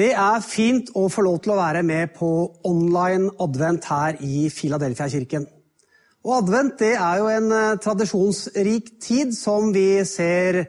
Det er fint å få lov til å være med på online advent her i Filadelfia-kirken. Og advent det er jo en eh, tradisjonsrik tid som vi ser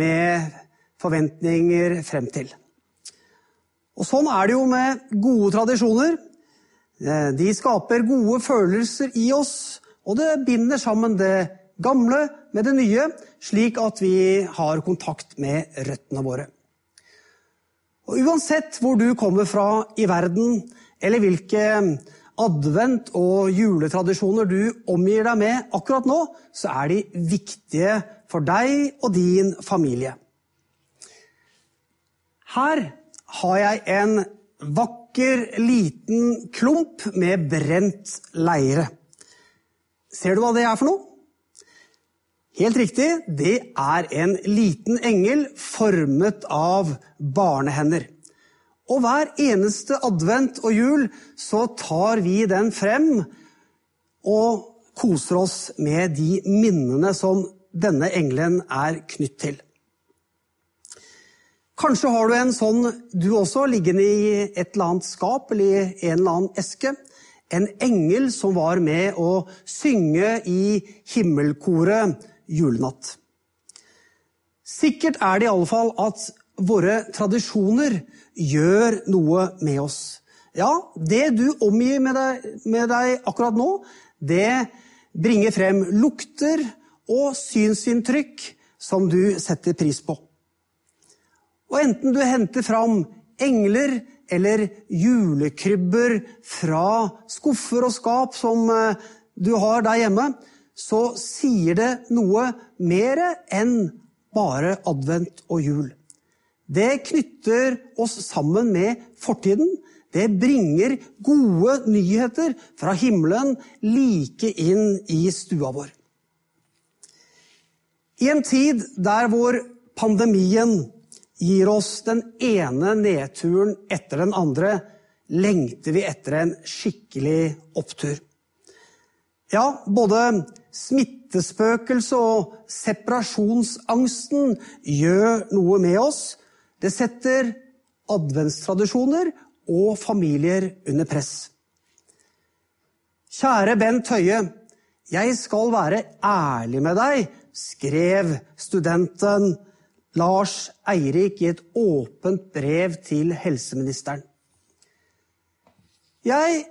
med forventninger frem til. Og sånn er det jo med gode tradisjoner. Eh, de skaper gode følelser i oss, og det binder sammen det gamle med det nye, slik at vi har kontakt med røttene våre. Og Uansett hvor du kommer fra i verden, eller hvilke advent- og juletradisjoner du omgir deg med akkurat nå, så er de viktige for deg og din familie. Her har jeg en vakker, liten klump med brent leire. Ser du hva det er for noe? Helt riktig, det er en liten engel formet av barnehender. Og hver eneste advent og jul så tar vi den frem og koser oss med de minnene som denne engelen er knytt til. Kanskje har du en sånn du også, liggende i et eller annet skap eller i en eller annen eske. En engel som var med å synge i himmelkoret julenatt. Sikkert er det iallfall at våre tradisjoner gjør noe med oss. Ja, det du omgir med deg, med deg akkurat nå, det bringer frem lukter og synsinntrykk som du setter pris på. Og enten du henter fram engler eller julekrybber fra skuffer og skap som eh, du har der hjemme, så sier det noe mer enn bare advent og jul. Det knytter oss sammen med fortiden. Det bringer gode nyheter fra himmelen like inn i stua vår. I en tid der hvor pandemien gir oss den ene nedturen etter den andre, lengter vi etter en skikkelig opptur. Ja, både smittespøkelset og separasjonsangsten gjør noe med oss. Det setter adventstradisjoner og familier under press. Kjære Bent Høie. Jeg skal være ærlig med deg, skrev studenten Lars Eirik i et åpent brev til helseministeren. Jeg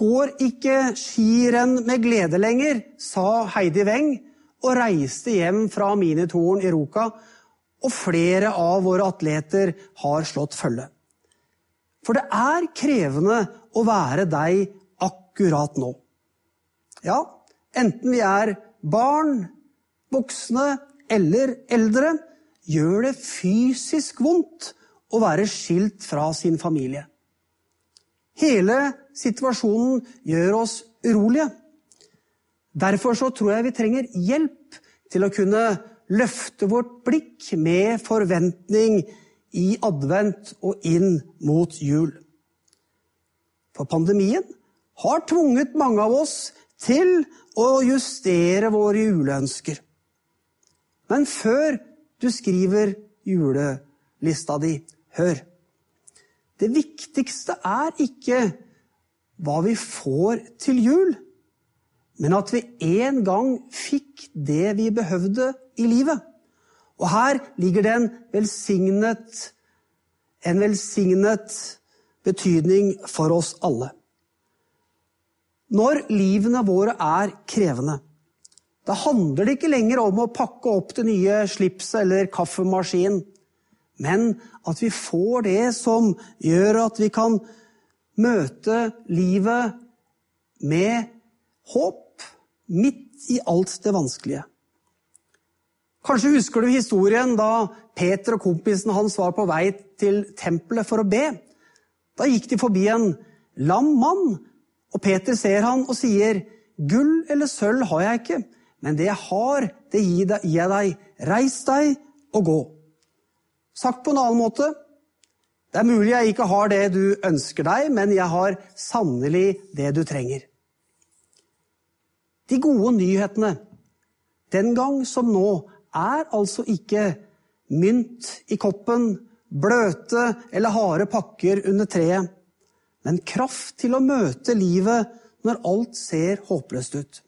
går ikke skirenn med glede lenger, sa Heidi Weng og reiste hjem fra minitoren i Ruka, og flere av våre atleter har slått følge. For det er krevende å være deg akkurat nå. Ja, enten vi er barn, voksne eller eldre, gjør det fysisk vondt å være skilt fra sin familie. Hele situasjonen gjør oss urolige. Derfor så tror jeg vi trenger hjelp til å kunne løfte vårt blikk med forventning i advent og inn mot jul. For pandemien har tvunget mange av oss til å justere våre juleønsker. Men før du skriver julelista di, hør. Det viktigste er ikke hva vi får til jul, men at vi en gang fikk det vi behøvde i livet. Og her ligger det en velsignet, en velsignet betydning for oss alle. Når livene våre er krevende, da handler det ikke lenger om å pakke opp det nye slipset eller kaffemaskinen, men at vi får det som gjør at vi kan møte livet med håp midt i alt det vanskelige. Kanskje husker du historien da Peter og kompisen hans var på vei til tempelet for å be. Da gikk de forbi en lam mann, Og Peter ser han og sier, Gull eller sølv har jeg ikke, men det jeg har, det gir jeg deg. Reis deg og gå. Sagt på en annen måte, det er mulig jeg ikke har det du ønsker deg, men jeg har sannelig det du trenger. De gode nyhetene, den gang som nå, er altså ikke mynt i koppen, bløte eller harde pakker under treet, men kraft til å møte livet når alt ser håpløst ut.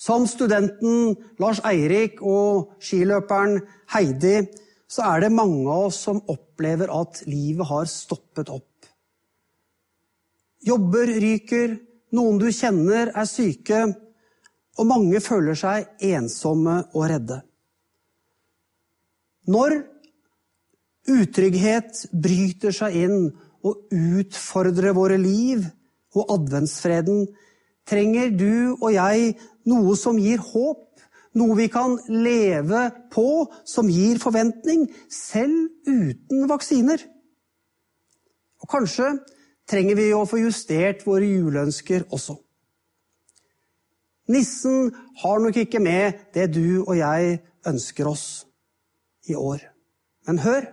Som studenten Lars Eirik og skiløperen Heidi så er det mange av oss som opplever at livet har stoppet opp. Jobber ryker, noen du kjenner er syke, og mange føler seg ensomme og redde. Når utrygghet bryter seg inn og utfordrer våre liv og adventsfreden, trenger du og jeg noe som gir håp, noe vi kan leve på, som gir forventning, selv uten vaksiner. Og kanskje trenger vi å få justert våre juleønsker også. Nissen har nok ikke med det du og jeg ønsker oss i år. Men hør!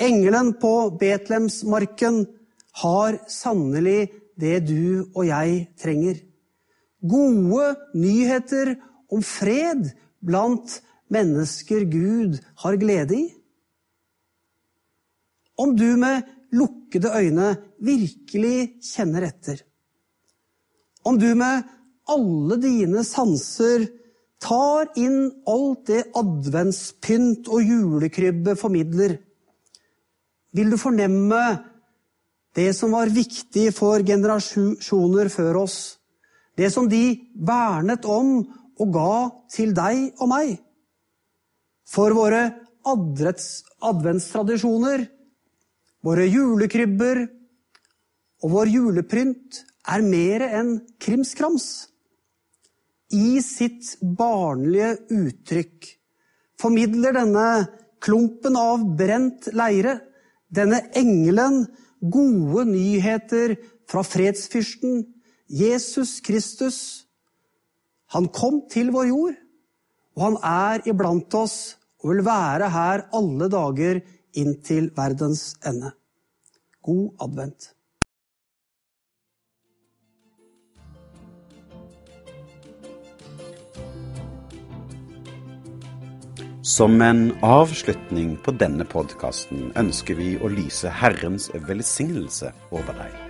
Engelen på Betlehemsmarken har sannelig det du og jeg trenger. Gode nyheter om fred blant mennesker Gud har glede i. Om du med lukkede øyne virkelig kjenner etter. Om du med alle dine sanser tar inn alt det adventspynt og julekrybbe formidler, vil du fornemme det som var viktig for generasjoner før oss, det som de vernet om og ga til deg og meg. For våre adventstradisjoner, våre julekrybber og vår julepynt er mer enn krimskrams. I sitt barnlige uttrykk formidler denne klumpen av brent leire, denne engelen, gode nyheter fra fredsfyrsten Jesus Kristus. Han kom til vår jord, og han er iblant oss og vil være her alle dager inntil verdens ende. God advent. Som en avslutning på denne podkasten ønsker vi å lyse Herrens velsignelse over deg.